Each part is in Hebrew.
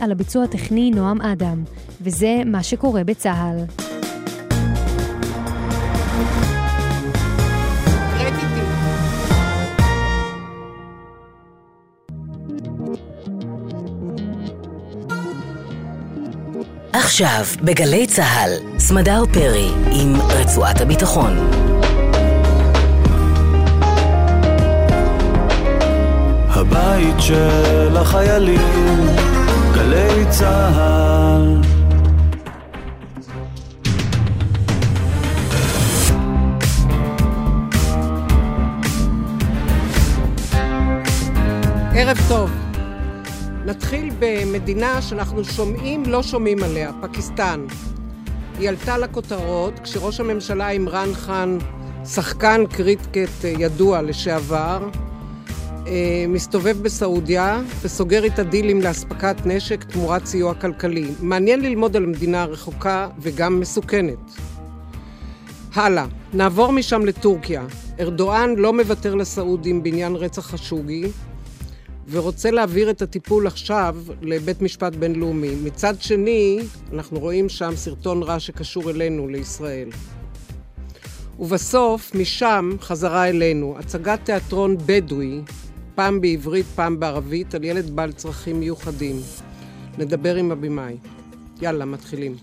על הביצוע הטכני נועם אדם, וזה מה שקורה בצה"ל. עכשיו, בגלי צה"ל, סמדר פרי עם רצועת הביטחון. הבית של החיילים, גלי צה"ל. ערב טוב. נתחיל במדינה שאנחנו שומעים, לא שומעים עליה, פקיסטן. היא עלתה לכותרות כשראש הממשלה עמרן חאן, שחקן קריטקט ידוע לשעבר, מסתובב בסעודיה וסוגר איתה דילים לאספקת נשק תמורת סיוע כלכלי. מעניין ללמוד על מדינה רחוקה וגם מסוכנת. הלאה, נעבור משם לטורקיה. ארדואן לא מוותר לסעודים בעניין רצח חשוגי, ורוצה להעביר את הטיפול עכשיו לבית משפט בינלאומי. מצד שני, אנחנו רואים שם סרטון רע שקשור אלינו, לישראל. ובסוף, משם חזרה אלינו, הצגת תיאטרון בדואי, פעם בעברית, פעם בערבית, על ילד בעל צרכים מיוחדים. נדבר עם הבמאי. יאללה, מתחילים.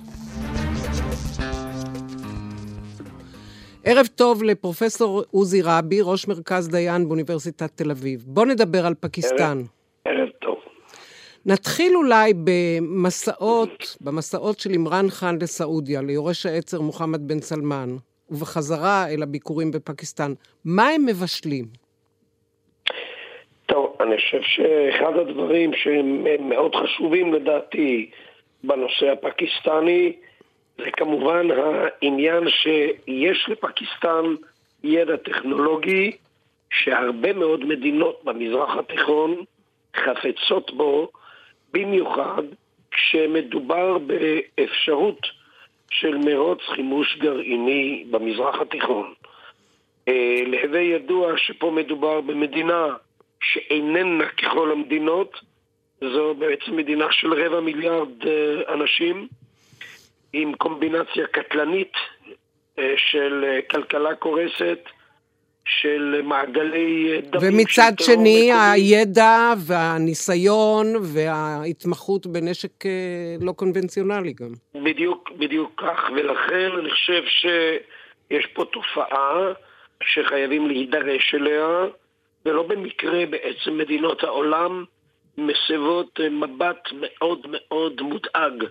ערב טוב לפרופסור עוזי רבי, ראש מרכז דיין באוניברסיטת תל אביב. בוא נדבר על פקיסטן. ערב, ערב טוב. נתחיל אולי במסעות, במסעות של עמרן חאן לסעודיה, ליורש העצר מוחמד בן סלמן, ובחזרה אל הביקורים בפקיסטן. מה הם מבשלים? אני חושב שאחד הדברים שהם מאוד חשובים לדעתי בנושא הפקיסטני, זה כמובן העניין שיש לפקיסטן ידע טכנולוגי שהרבה מאוד מדינות במזרח התיכון חפצות בו, במיוחד כשמדובר באפשרות של מרוץ חימוש גרעיני במזרח התיכון. אה, להווה ידוע שפה מדובר במדינה שאיננה ככל המדינות, זו בעצם מדינה של רבע מיליארד אה, אנשים, עם קומבינציה קטלנית אה, של אה, כלכלה קורסת, של מעגלי דמים. ומצד שני, הידע והניסיון וההתמחות בנשק לא קונבנציונלי גם. בדיוק, בדיוק כך, ולכן אני חושב שיש פה תופעה שחייבים להידרש אליה. ולא במקרה בעצם מדינות העולם מסבות מבט מאוד מאוד מודאג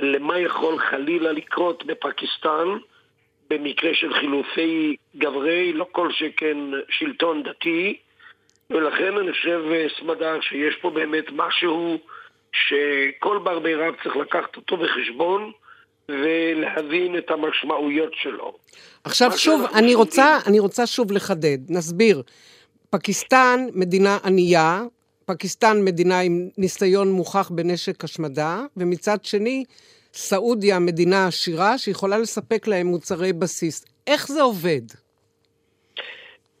למה יכול חלילה לקרות בפקיסטן במקרה של חילופי גברי, לא כל שכן שלטון דתי, ולכן אני חושב, סמדר, שיש פה באמת משהו שכל בר בי רב צריך לקחת אותו בחשבון ולהבין את המשמעויות שלו. עכשיו שוב, אני רוצה, אני רוצה שוב לחדד, נסביר. פקיסטן מדינה ענייה, פקיסטן מדינה עם ניסיון מוכח בנשק השמדה, ומצד שני, סעודיה מדינה עשירה שיכולה לספק להם מוצרי בסיס. איך זה עובד?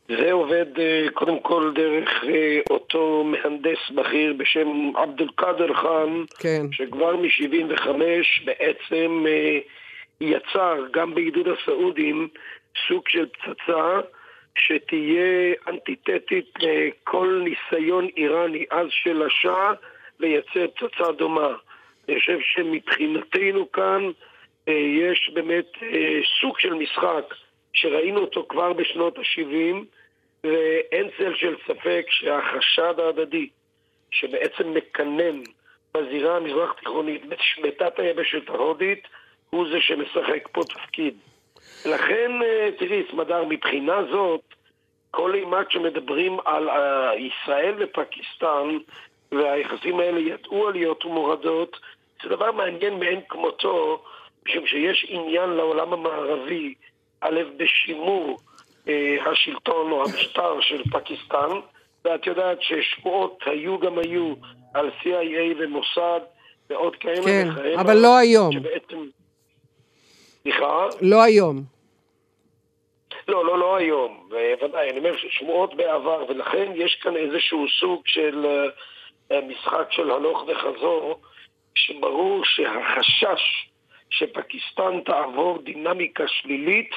זה עובד אה, קודם כל דרך אה, אותו מהנדס בכיר בשם עבד אל-קאדר חאן, כן. שכבר מ-75 בעצם אה, יצר גם בעידוד הסעודים סוג של פצצה שתהיה אנטיתטית לכל ניסיון איראני אז של השאה לייצר פצצה דומה. אני חושב שמבחינתנו כאן אה, יש באמת אה, סוג של משחק שראינו אותו כבר בשנות ה-70 ואין צל של ספק שהחשד ההדדי שבעצם מקנן בזירה המזרח תיכונית בתת היבשת ההודית הוא זה שמשחק פה תפקיד. לכן, אה, תראי, סמדר, מבחינה זאת, כל אימת שמדברים על אה, ישראל ופקיסטן, והיחסים האלה ידעו עליות ומורדות, זה דבר מעניין מאין כמותו, משום שיש עניין לעולם המערבי, א', בשימור אה, השלטון או המשטר של פקיסטן, ואת יודעת ששמועות היו גם היו על CIA ומוסד ועוד כאלה כן, וכאלה. כן, אבל לא היום. שבעצם... סליחה? לא היום. לא, לא, לא היום, ודאי, אני אומר שמועות בעבר, ולכן יש כאן איזשהו סוג של משחק של הלוך וחזור, שברור שהחשש שפקיסטן תעבור דינמיקה שלילית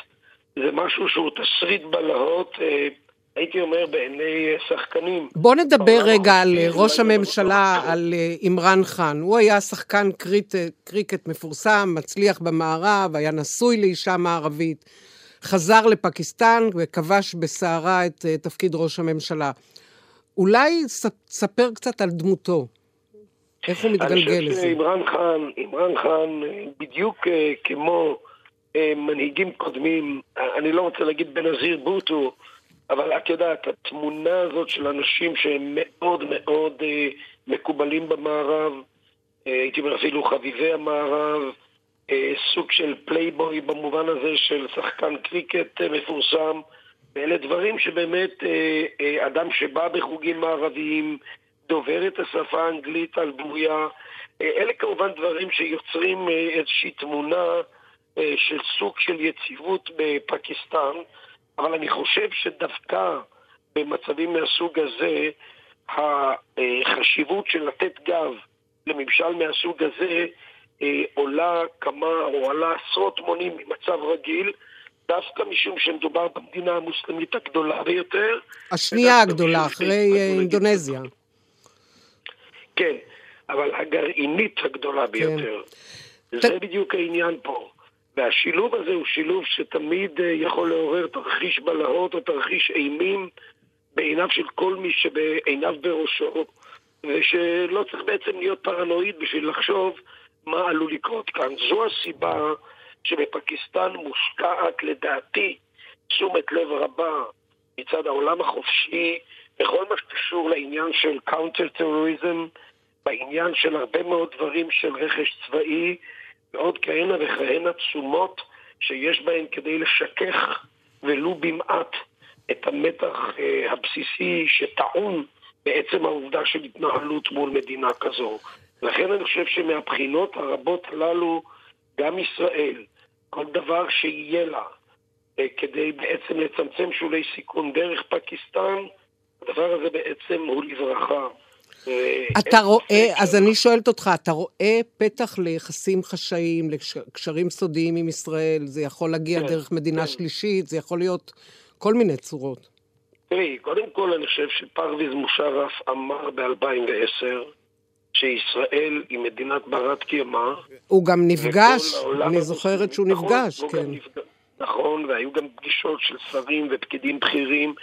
זה משהו שהוא תסריט בלהות, אה, הייתי אומר, בעיני שחקנים. בוא נדבר רגע על ראש הממשלה, על אימרן חאן. הוא היה שחקן קריט, קריקט מפורסם, מצליח במערב, היה נשוי לאישה מערבית. חזר לפקיסטן וכבש בסערה את תפקיד ראש הממשלה. אולי ספר קצת על דמותו. איך הוא מתגלגל לזה? אני חושב שאימרן חאן, אימרן חאן, בדיוק אה, כמו אה, מנהיגים קודמים, אני לא רוצה להגיד בנזיר בוטו, אבל את יודעת, התמונה הזאת של אנשים שהם מאוד מאוד אה, מקובלים במערב, הייתי אומר אפילו חביבי המערב, סוג של פלייבוי במובן הזה של שחקן קריקט מפורסם, ואלה דברים שבאמת אדם שבא בחוגים מערביים, דובר את השפה האנגלית על בוריה. אה, אלה כמובן דברים שיוצרים אה, איזושהי תמונה אה, של סוג של יציבות בפקיסטן, אבל אני חושב שדווקא במצבים מהסוג הזה, החשיבות של לתת גב לממשל מהסוג הזה עולה כמה, או עלה עשרות מונים ממצב רגיל, דווקא משום שמדובר במדינה המוסלמית הגדולה ביותר. השנייה הגדולה, אחרי אינדונזיה. כן, אבל הגרעינית הגדולה כן. ביותר. כן. זה בדיוק העניין פה. והשילוב הזה הוא שילוב שתמיד אה, יכול לעורר תרחיש בלהות או תרחיש אימים בעיניו של כל מי שבעיניו בראשו, ושלא צריך בעצם להיות פרנואיד בשביל לחשוב מה עלול לקרות כאן. זו הסיבה שבפקיסטן מושקעת לדעתי תשומת לב רבה מצד העולם החופשי בכל מה שקשור לעניין של counter terrorism, בעניין של הרבה מאוד דברים של רכש צבאי ועוד כהנה וכהנה תשומות שיש בהן כדי לשכך ולו במעט את המתח אה, הבסיסי שטעון בעצם העובדה של התנהלות מול מדינה כזו. לכן אני חושב שמהבחינות הרבות הללו, גם ישראל, כל דבר שיהיה לה אה, כדי בעצם לצמצם שולי סיכון דרך פקיסטן, הדבר הזה בעצם הוא לברכה. אתה רואה, אז אני שואלת אותך, אתה רואה פתח ליחסים חשאיים, לקשרים סודיים עם ישראל? זה יכול להגיע כן, דרך מדינה כן. שלישית, זה יכול להיות כל מיני צורות. תראי, קודם כל אני חושב שפרוויז מושרף אמר ב-2010 שישראל היא מדינת ברת קיימא. הוא גם נפגש, אני זוכרת שהוא נכון, נפגש, כן. נפגש, נכון, והיו גם פגישות של שרים ופקידים בכירים,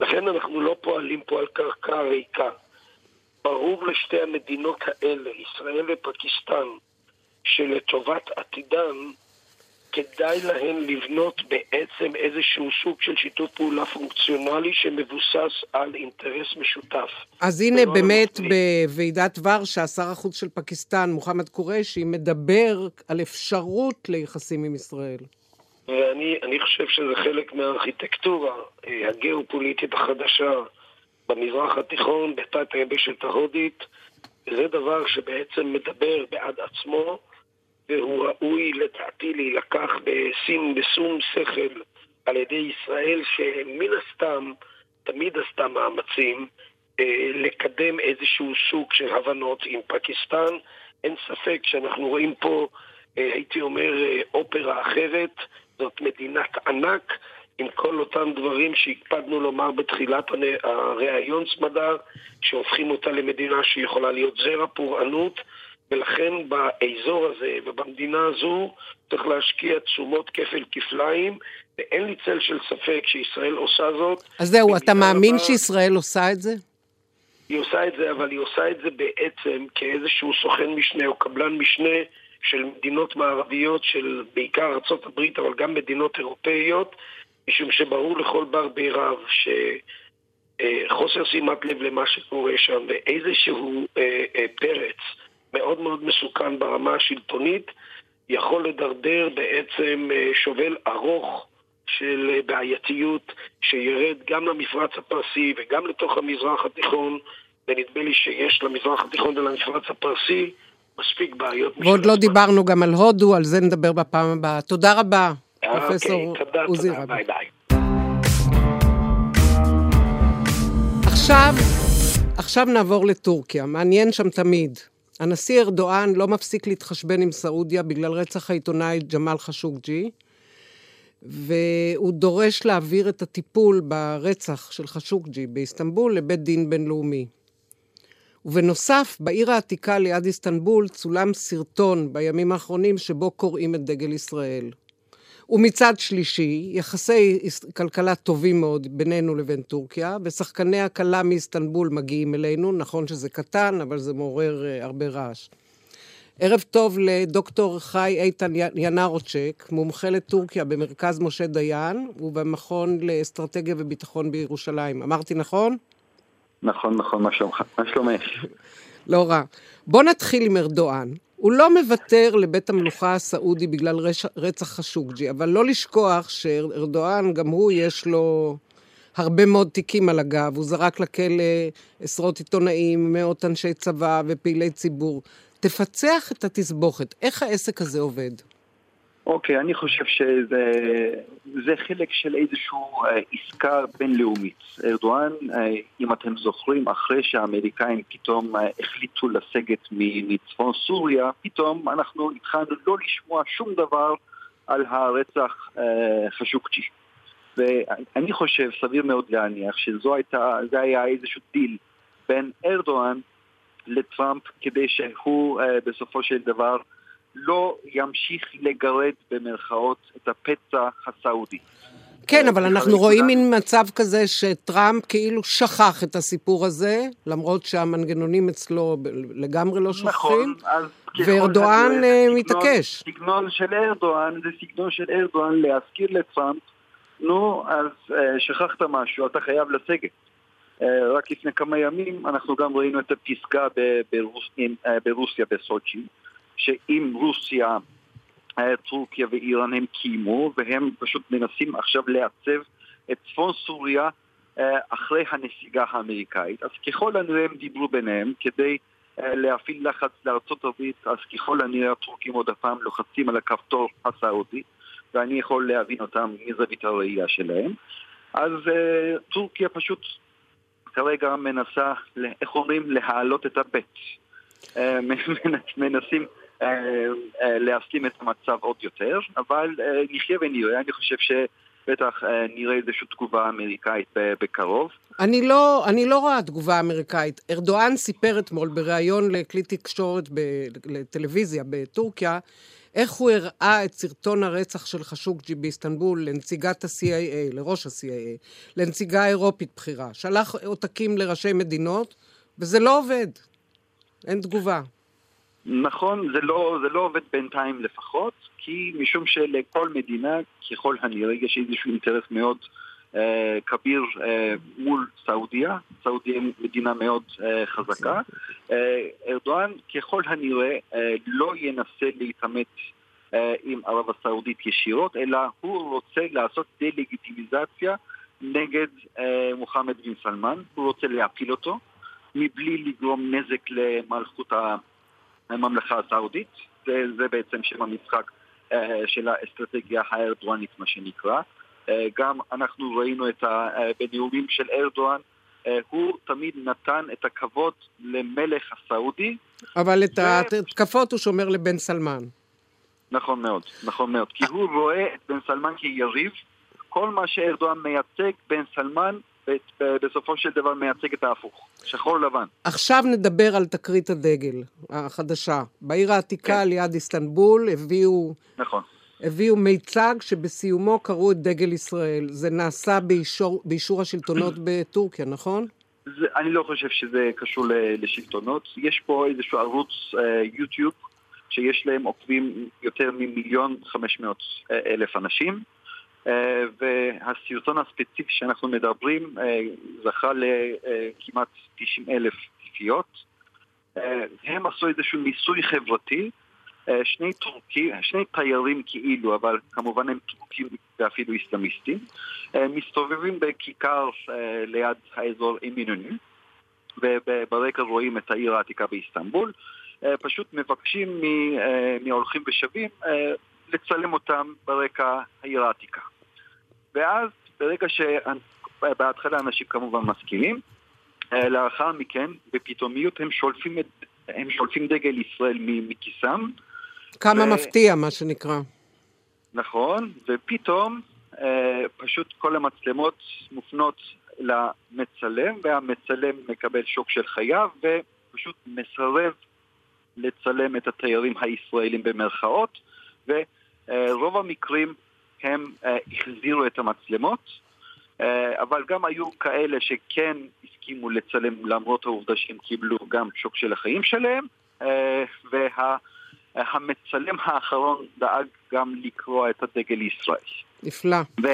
לכן אנחנו לא פועלים פה על קרקע ריקה. ברור לשתי המדינות האלה, ישראל ופקיסטן, שלטובת עתידן כדאי להן לבנות בעצם איזשהו סוג של שיתוף פעולה פונקציונלי שמבוסס על אינטרס משותף. אז הנה באמת בוועידת ורשה, שר החוץ של פקיסטן, מוחמד קורשי, מדבר על אפשרות ליחסים עם ישראל. ואני חושב שזה חלק מהארכיטקטורה אה, הגיאופוליטית החדשה במזרח התיכון, בתת היבשת ההודית, וזה דבר שבעצם מדבר בעד עצמו, והוא ראוי לדעתי להילקח בשים, בשום שכל על ידי ישראל, שמן הסתם תמיד עשתה מאמצים אה, לקדם איזשהו סוג של הבנות עם פקיסטן. אין ספק שאנחנו רואים פה, אה, הייתי אומר, אה, אופרה אחרת, זאת מדינת ענק עם כל אותם דברים שהקפדנו לומר בתחילת הראיון סמדר, שהופכים אותה למדינה שיכולה להיות זרע פורענות, ולכן באזור הזה ובמדינה הזו צריך להשקיע תשומות כפל כפליים, ואין לי צל של ספק שישראל עושה זאת. אז זהו, אתה מאמין הבא... שישראל עושה את זה? היא עושה את זה, אבל היא עושה את זה בעצם כאיזשהו סוכן משנה או קבלן משנה של מדינות מערביות, של בעיקר ארה"ב, אבל גם מדינות אירופאיות, משום שברור לכל בר בי רב שחוסר שימת לב למה שקורה שם ואיזשהו אה, אה, פרץ מאוד מאוד מסוכן ברמה השלטונית יכול לדרדר בעצם אה, שובל ארוך של בעייתיות שירד גם למפרץ הפרסי וגם לתוך המזרח התיכון ונדמה לי שיש למזרח התיכון ולמפרץ הפרסי מספיק בעיות. ועוד לא דיברנו גם על הודו, על זה נדבר בפעם הבאה. תודה רבה. פרופסור עוזי רבי. ביי ביי. עכשיו, עכשיו נעבור לטורקיה, מעניין שם תמיד. הנשיא ארדואן לא מפסיק להתחשבן עם סעודיה בגלל רצח העיתונאי ג'מאל חשוקג'י, והוא דורש להעביר את הטיפול ברצח של חשוקג'י באיסטנבול לבית דין בינלאומי. ובנוסף, בעיר העתיקה ליד איסטנבול צולם סרטון בימים האחרונים שבו קוראים את דגל ישראל. ומצד שלישי, יחסי כלכלה טובים מאוד בינינו לבין טורקיה, ושחקני הכלה מאיסטנבול מגיעים אלינו, נכון שזה קטן, אבל זה מעורר uh, הרבה רעש. ערב טוב לדוקטור חי איתן ינרוצ'ק, מומחה לטורקיה במרכז משה דיין ובמכון לאסטרטגיה וביטחון בירושלים. אמרתי נכון? נכון, נכון, מה שלומך? מה שלומך? לא רע. בוא נתחיל עם ארדואן. הוא לא מוותר לבית המלוכה הסעודי בגלל רש... רצח חשוקג'י, אבל לא לשכוח שארדואן, גם הוא יש לו הרבה מאוד תיקים על הגב. הוא זרק לכלא עשרות עיתונאים, מאות אנשי צבא ופעילי ציבור. תפצח את התסבוכת. איך העסק הזה עובד? אוקיי, אני חושב שזה חלק של איזושהי uh, עסקה בינלאומית. ארדואן, uh, אם אתם זוכרים, אחרי שהאמריקאים פתאום uh, החליטו לסגת מצפון סוריה, פתאום אנחנו התחלנו לא לשמוע שום דבר על הרצח חשוקג'י. ואני חושב, סביר מאוד להניח, שזה היה איזשהו דיל בין ארדואן לטראמפ כדי שהוא בסופו של דבר לא ימשיך לגרד במרכאות את הפצע הסעודי. כן, אבל אנחנו רואים מין מצב כזה שטראמפ כאילו שכח את הסיפור הזה, למרות שהמנגנונים אצלו לגמרי לא שוכחים. נכון, אז... וארדואן אה, מתעקש. סגנון של ארדואן זה סגנון של ארדואן להזכיר לטראמפ, נו, אז uh, שכחת משהו, אתה חייב לסגת. רק לפני כמה ימים אנחנו גם ראינו את הפסגה uh, ברוסיה בסוצ'י. שאם רוסיה, אה, טורקיה ואיראן הם קיימו, והם פשוט מנסים עכשיו לעצב את צפון סוריה אה, אחרי הנסיגה האמריקאית. אז ככל הנראה הם דיברו ביניהם כדי אה, להפעיל לחץ לארצות הברית, אז ככל הנראה הטורקים עוד הפעם לוחצים על הכפתור הסעודי, ואני יכול להבין אותם מזווית הראייה שלהם. אז טורקיה פשוט כרגע מנסה, איך אומרים, להעלות את הבט. מנסים אה, אה, להסכים את המצב עוד יותר, אבל אה, נחיה ונראה, אני חושב שבטח נראה איזושהי תגובה אמריקאית בקרוב. אני לא, אני לא רואה תגובה אמריקאית. ארדואן סיפר אתמול בריאיון לכלי תקשורת לטלוויזיה בטורקיה, איך הוא הראה את סרטון הרצח של חשוקג'י באיסטנבול לנציגת ה-CIA, לראש ה-CIA, לנציגה אירופית בכירה. שלח עותקים לראשי מדינות, וזה לא עובד. אין תגובה. נכון, זה לא, זה לא עובד בינתיים לפחות, כי משום שלכל מדינה, ככל הנראה, יש איזשהו אינטרס מאוד אה, כביר אה, מול סעודיה, סעודיה היא מדינה מאוד אה, חזקה. אה, ארדואן ככל הנראה אה, לא ינסה להתעמת אה, עם ערב הסעודית ישירות, אלא הוא רוצה לעשות דה-לגיטימיזציה נגד אה, מוחמד בן סלמן, הוא רוצה להפיל אותו, מבלי לגרום נזק למלכות ה... הממלכה הסעודית, זה, זה בעצם שם המשחק אה, של האסטרטגיה הארדואנית מה שנקרא. אה, גם אנחנו ראינו את ה... אה, בנאומים של ארדואן, הוא תמיד נתן את הכבוד למלך הסעודי. אבל את ו... ההתקפות הוא שומר לבן סלמן. נכון מאוד, נכון מאוד. כי הוא רואה את בן סלמן כיריב. כל מה שארדואן מייצג, בן סלמן בסופו של דבר מייצג את ההפוך, שחור לבן. עכשיו נדבר על תקרית הדגל החדשה. בעיר העתיקה כן. ליד איסטנבול הביאו... נכון. הביאו מיצג שבסיומו קראו את דגל ישראל. זה נעשה באישור, באישור השלטונות בטורקיה, נכון? זה, אני לא חושב שזה קשור לשלטונות. יש פה איזשהו ערוץ אה, יוטיוב שיש להם עוקבים יותר ממיליון חמש מאות אה, אלף אנשים. אה, והסרטון הספציפי שאנחנו מדברים אה, זכה לכמעט 90 אלף צפיות. אה, הם עשו איזשהו ניסוי חברתי, שני טורקים, שני תיירים כאילו, אבל כמובן הם טורקים ואפילו איסלאמיסטים, מסתובבים בכיכר ליד האזור אמינוני, וברקע רואים את העיר העתיקה באיסטנבול, פשוט מבקשים מהולכים ושבים לצלם אותם ברקע העיר העתיקה. ואז ברגע שבהתחלה אנשים כמובן מסכימים, לאחר מכן, בפתאומיות הם שולפים, את, הם שולפים דגל ישראל מכיסם. כמה ו... מפתיע, מה שנקרא. נכון, ופתאום אה, פשוט כל המצלמות מופנות למצלם, והמצלם מקבל שוק של חייו, ופשוט מסרב לצלם את התיירים הישראלים במרכאות, ורוב המקרים הם אה, החזירו את המצלמות, אה, אבל גם היו כאלה שכן הסכימו לצלם למרות העובדה שהם קיבלו גם שוק של החיים שלהם, והמצלם האחרון דאג גם לקרוע את הדגל לישראל. נפלא. ו...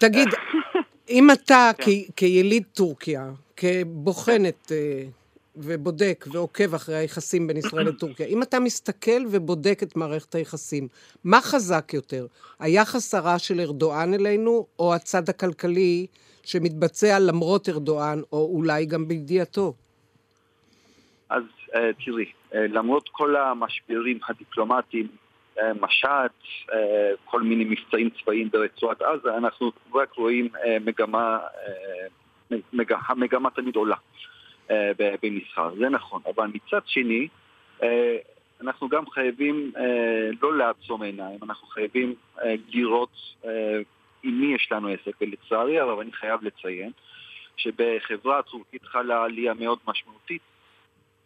תגיד, אם אתה כן. כיליד טורקיה, כבוחנת אה, ובודק ועוקב אחרי היחסים בין ישראל לטורקיה, אם אתה מסתכל ובודק את מערכת היחסים, מה חזק יותר? היחס הרע של ארדואן אלינו, או הצד הכלכלי שמתבצע למרות ארדואן, או אולי גם בידיעתו? אז uh, תראי, uh, למרות כל המשברים הדיפלומטיים אה, משט, אה, כל מיני מבצעים צבאיים ברצועת עזה, אנחנו רק רואים אה, מגמה, המגמה תמיד עולה במסחר, זה נכון, אבל מצד שני, אנחנו גם חייבים לא לעצום עיניים, אנחנו חייבים לראות עם מי יש לנו עסק, ולצערי הרב אני חייב לציין שבחברה הטורקית חלה עלייה מאוד משמעותית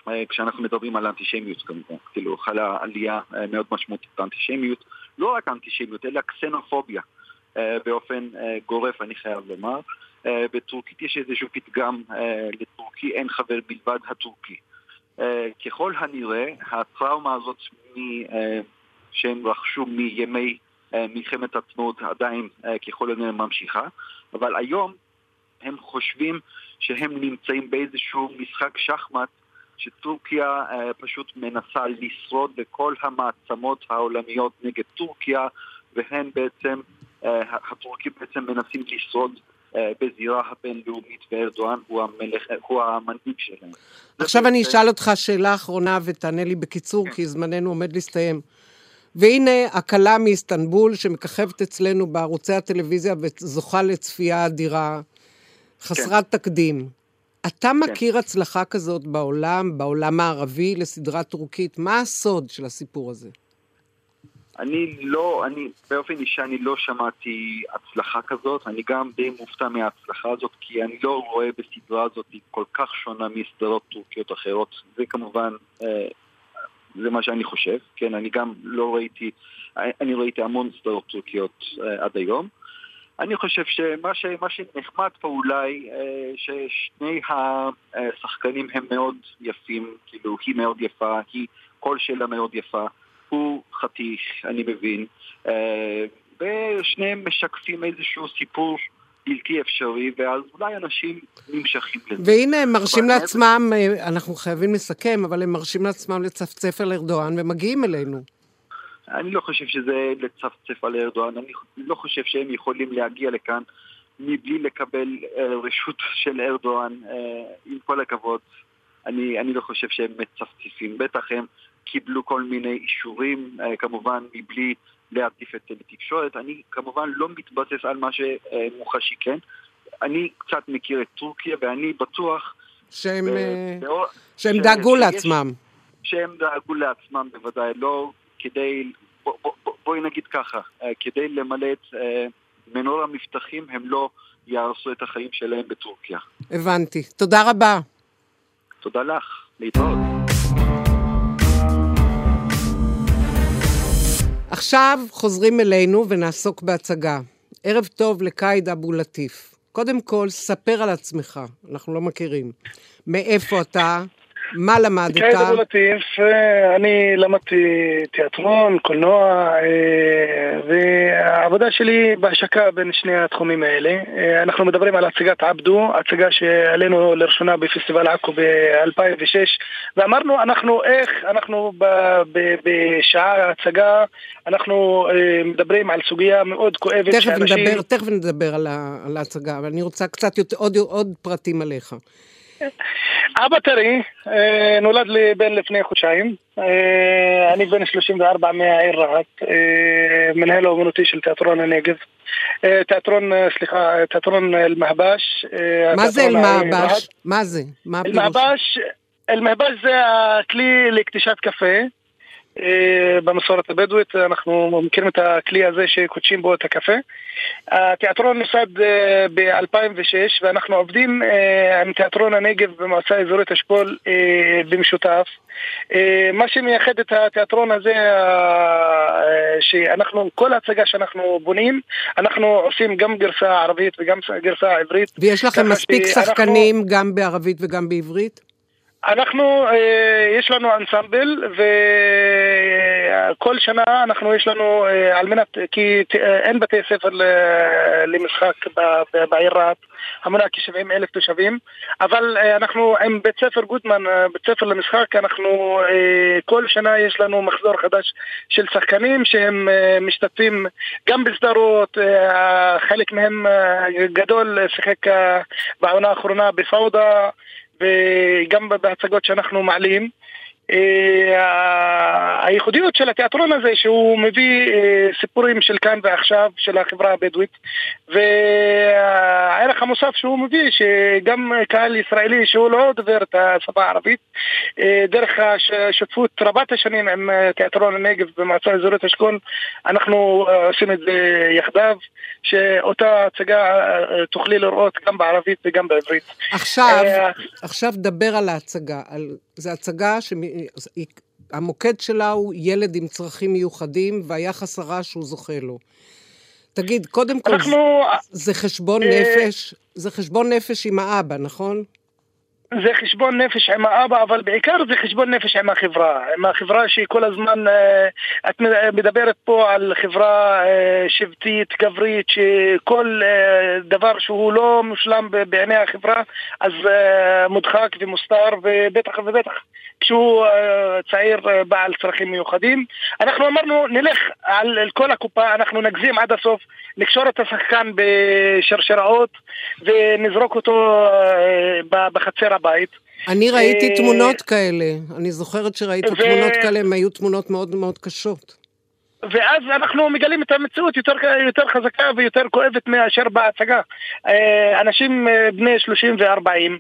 אה, כשאנחנו מדברים על אנטישמיות כמובן, כאילו חלה עלייה אה, מאוד משמעותית באנטישמיות, לא רק אנטישמיות אלא קסנופוביה אה, באופן גורף אני חייב לומר. בטורקית יש איזשהו פתגם, לטורקי אין חבר מלבד הטורקי. ככל הנראה הטראומה הזאת שהם רכשו מימי מלחמת עצמאות עדיין ככל הנראה ממשיכה, אבל היום הם חושבים שהם נמצאים באיזשהו משחק שחמט שטורקיה אה, פשוט מנסה לשרוד בכל המעצמות העולמיות נגד טורקיה, והן בעצם, אה, הטורקים בעצם מנסים לשרוד אה, בזירה הבינלאומית, וארדואן הוא, המלך, הוא המנהיג שלהם. עכשיו אני אשאל אותך שאלה אחרונה ותענה לי בקיצור, כן. כי זמננו עומד להסתיים. והנה הכלה מאיסטנבול שמככבת אצלנו בערוצי הטלוויזיה וזוכה לצפייה אדירה, חסרת כן. תקדים. אתה כן. מכיר הצלחה כזאת בעולם, בעולם הערבי, לסדרה טורקית? מה הסוד של הסיפור הזה? אני לא, אני באופן אישי אני לא שמעתי הצלחה כזאת, אני גם די מופתע מההצלחה הזאת, כי אני לא רואה בסדרה הזאת כל כך שונה מסדרות טורקיות אחרות. זה כמובן, אה, זה מה שאני חושב, כן, אני גם לא ראיתי, אני ראיתי המון סדרות טורקיות אה, עד היום. אני חושב שמה ש, שנחמד פה אולי, אה, ששני השחקנים הם מאוד יפים, כאילו היא מאוד יפה, היא קול שלה מאוד יפה, הוא חתיך, אני מבין, אה, ושניהם משקפים איזשהו סיפור בלתי אפשרי, ואז אולי אנשים נמשכים לזה. והנה הם מרשים לעצמם, אה, אנחנו חייבים לסכם, אבל הם מרשים לעצמם לצפצף על ארדואן ומגיעים אלינו. אני לא חושב שזה לצפצף על ארדואן, אני לא חושב שהם יכולים להגיע לכאן מבלי לקבל uh, רשות של ארדואן, עם כל הכבוד. אני, אני לא חושב שהם מצפצפים, בטח הם קיבלו כל מיני אישורים, uh, כמובן מבלי להעדיף את התקשורת. אני כמובן לא מתבסס על מה שמוחשי כן. אני קצת מכיר את טורקיה ואני בטוח... שהם, ב- שהם ש- דאגו שיש, לעצמם. שהם דאגו לעצמם בוודאי, לא כדי, בוא, בוא, בואי נגיד ככה, אה, כדי למלא את אה, מנור המבטחים הם לא יהרסו את החיים שלהם בטורקיה. הבנתי. תודה רבה. תודה לך. להתראות. עכשיו חוזרים אלינו ונעסוק בהצגה. ערב טוב לקאיד אבו לטיף. קודם כל, ספר על עצמך, אנחנו לא מכירים. מאיפה אתה? מה למדת? קייד אבו לטיף, אה, אני למדתי תיאטרון, קולנוע, אה, והעבודה שלי בהשקה בין שני התחומים האלה. אה, אנחנו מדברים על הצגת עבדו, הצגה שעלינו לראשונה בפסטיבל עכו ב-2006, ואמרנו, אנחנו איך, אנחנו בשעה ההצגה, אנחנו מדברים על סוגיה מאוד כואבת תכף שאנשים... נדבר, תכף נדבר על ההצגה, אבל אני רוצה קצת יותר, עוד, עוד פרטים עליך. אבא טרי, אה, נולד לי בן לפני חודשיים. אה, אני בן 34 מהעיר רהט, מנהל האומנותי של תיאטרון הנגב. תיאטרון, סליחה, תיאטרון אל-מהבש. מה זה אל-מהבש? מה זה? מה אל-מהבש, אל-מהבש זה הכלי לקטישת קפה. אה, במסורת הבדואית, אנחנו מכירים את הכלי הזה שקודשים בו את הקפה. התיאטרון נוסד אה, ב-2006 ואנחנו עובדים אה, עם תיאטרון הנגב במועצה האזורית אשכול במשותף. מה שמייחד את התיאטרון הזה, שאנחנו, כל הצגה שאנחנו בונים, אנחנו עושים גם גרסה ערבית וגם גרסה עברית. ויש לכם מספיק שחקנים אנחנו... גם בערבית וגם בעברית? אנחנו, אה, יש לנו אנסמבל וכל שנה אנחנו יש לנו אה, על מנת, כי אה, אין בתי ספר למשחק בעיר רהט, המונה כ-70 אלף תושבים, אבל אנחנו עם בית ספר גוטמן, בית ספר למשחק, אנחנו כל שנה יש לנו מחזור חדש של שחקנים שהם משתתפים גם בסדרות, חלק מהם גדול שיחק בעונה האחרונה בפאודה וגם בהצגות שאנחנו מעלים. אה, הייחודיות של התיאטרון הזה שהוא מביא אה, סיפורים של כאן ועכשיו של החברה הבדואית והערך המוסף שהוא מביא שגם קהל ישראלי שהוא לא דובר את השפה הערבית אה, דרך השותפות רבת השנים עם תיאטרון הנגב במועצה האזורית אשכול אנחנו עושים את זה יחדיו שאותה הצגה תוכלי לראות גם בערבית וגם בעברית. עכשיו, עכשיו דבר על ההצגה, על זו הצגה שהמוקד שלה הוא ילד עם צרכים מיוחדים והיחס הרע שהוא זוכה לו. תגיד, קודם כל, אנחנו... זה חשבון אה, נפש? זה חשבון נפש עם האבא, נכון? זה חשבון נפש עם האבא, אבל בעיקר זה חשבון נפש עם החברה. עם החברה שהיא כל הזמן, אה, את מדברת פה על חברה אה, שבטית, גברית, שכל דבר שהוא לא מושלם בעיני החברה, אז מודחק ומוסתר, ובטח ובטח כשהוא אה, צעיר אה, בעל צרכים מיוחדים. אנחנו אמרנו, נלך על, כל הקופה, אנחנו נגזים עד הסוף, נקשור את השחקן בשרשראות ונזרוק אותו אה, בחצר הבית. אני ראיתי תמונות כאלה, אני זוכרת שראיתי ו... תמונות כאלה, הן היו תמונות מאוד מאוד קשות. ואז אנחנו מגלים את המציאות יותר, יותר חזקה ויותר כואבת מאשר בהצגה. אה, אנשים אה, בני 30 ו-40,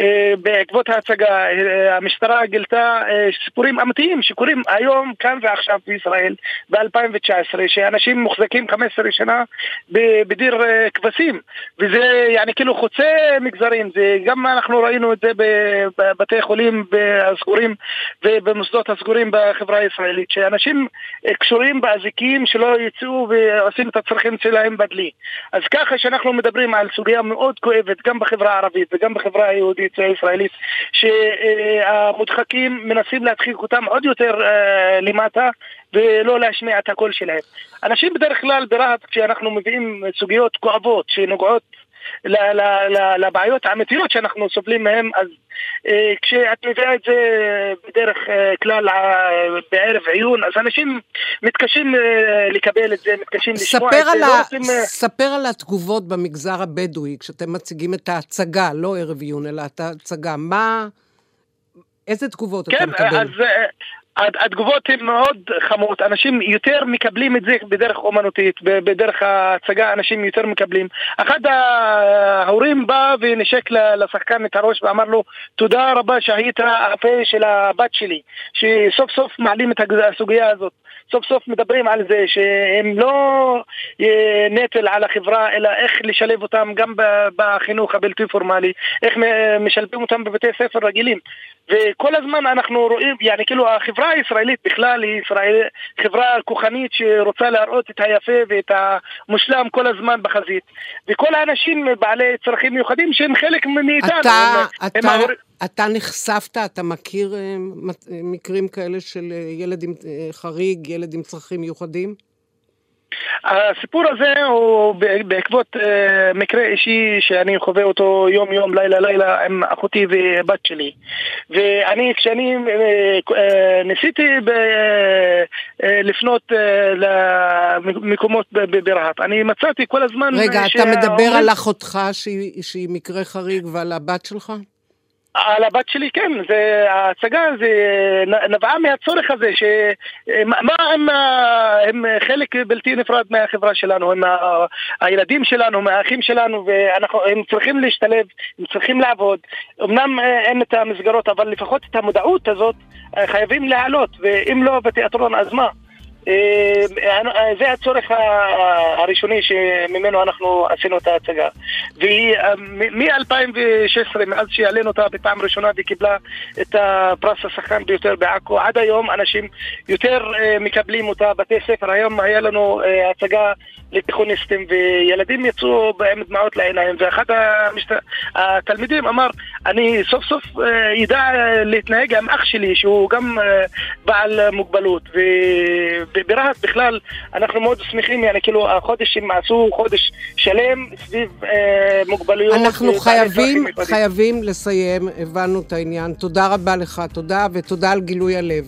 אה, בעקבות ההצגה המשטרה גילתה סיפורים אמיתיים שקורים היום, כאן ועכשיו בישראל, ב-2019, שאנשים מוחזקים 15 שנה בדיר כבשים, וזה יעני כאילו חוצה מגזרים, זה גם אנחנו ראינו את זה בבתי חולים הסגורים ובמוסדות הסגורים בחברה הישראלית, שאנשים קשורים עומדים באזיקים שלא יצאו ועושים את הצרכים שלהם בדלי. אז ככה שאנחנו מדברים על סוגיה מאוד כואבת גם בחברה הערבית וגם בחברה היהודית הישראלית שהמודחקים מנסים להדחיק אותם עוד יותר אה, למטה ולא להשמיע את הקול שלהם. אנשים בדרך כלל ברהט כשאנחנו מביאים סוגיות כואבות שנוגעות לבעיות האמיתיות שאנחנו סובלים מהן, אז אה, כשאת מביאה את זה בדרך אה, כלל אה, בערב עיון, אז אנשים מתקשים לקבל את זה, מתקשים לשמוע את זה. לא רוצים... ספר על התגובות במגזר הבדואי, כשאתם מציגים את ההצגה, לא ערב עיון, אלא את ההצגה. מה... איזה תגובות כן, אתה מקבל? כן, אז התגובות הן מאוד חמות, אנשים יותר מקבלים את זה בדרך אומנותית, בדרך ההצגה אנשים יותר מקבלים. אחד ההורים בא ונשק לשחקן את הראש ואמר לו תודה רבה שהיית הפה של הבת שלי, שסוף סוף מעלים את הסוגיה הזאת. סוף סוף מדברים על זה שהם לא נטל על החברה, אלא איך לשלב אותם גם בחינוך הבלתי פורמלי, איך משלבים אותם בבתי ספר רגילים. וכל הזמן אנחנו רואים, יעני כאילו החברה הישראלית בכלל היא ישראל, חברה כוחנית שרוצה להראות את היפה ואת המושלם כל הזמן בחזית. וכל האנשים בעלי צרכים מיוחדים שהם חלק מאיתנו. אתה, הם, אתה, הם אתה נחשפת, אתה מכיר אה, מקרים כאלה של אה, ילד עם אה, חריג, ילד עם צרכים מיוחדים? הסיפור הזה הוא בעקבות מקרה אישי שאני חווה אותו יום יום, לילה לילה עם אחותי ובת שלי. ואני, כשאני ניסיתי לפנות למקומות ברהט, אני מצאתי כל הזמן... רגע, אתה מדבר על אחותך שהיא מקרה חריג ועל הבת שלך? על הבת שלי כן, זה, ההצגה זה נבעה מהצורך הזה, שמה הם, הם חלק בלתי נפרד מהחברה שלנו, הם הילדים שלנו, מהאחים שלנו, והם צריכים להשתלב, הם צריכים לעבוד. אמנם אין את המסגרות, אבל לפחות את המודעות הזאת חייבים להעלות, ואם לא בתיאטרון אז מה? אה, אה, זה הצורך הראשוני שממנו אנחנו עשינו את ההצגה. ומ-2016, אה, מאז שהעלינו אותה בפעם ראשונה וקיבלה את הפרס השחקן ביותר בעכו, עד היום אנשים יותר מקבלים אותה בתי ספר. היום היה לנו הצגה לתיכוניסטים וילדים יצאו עם דמעות לעיניים ואחד המשת... התלמידים אמר אני סוף סוף ידע להתנהג עם אח שלי שהוא גם בעל מוגבלות ברהט בכלל אנחנו מאוד שמחים, يعني, כאילו החודש הם עשו חודש שלם סביב אה, מוגבלויות. אנחנו חייבים, חייבים לסיים, הבנו את העניין. תודה רבה לך, תודה ותודה על גילוי הלב.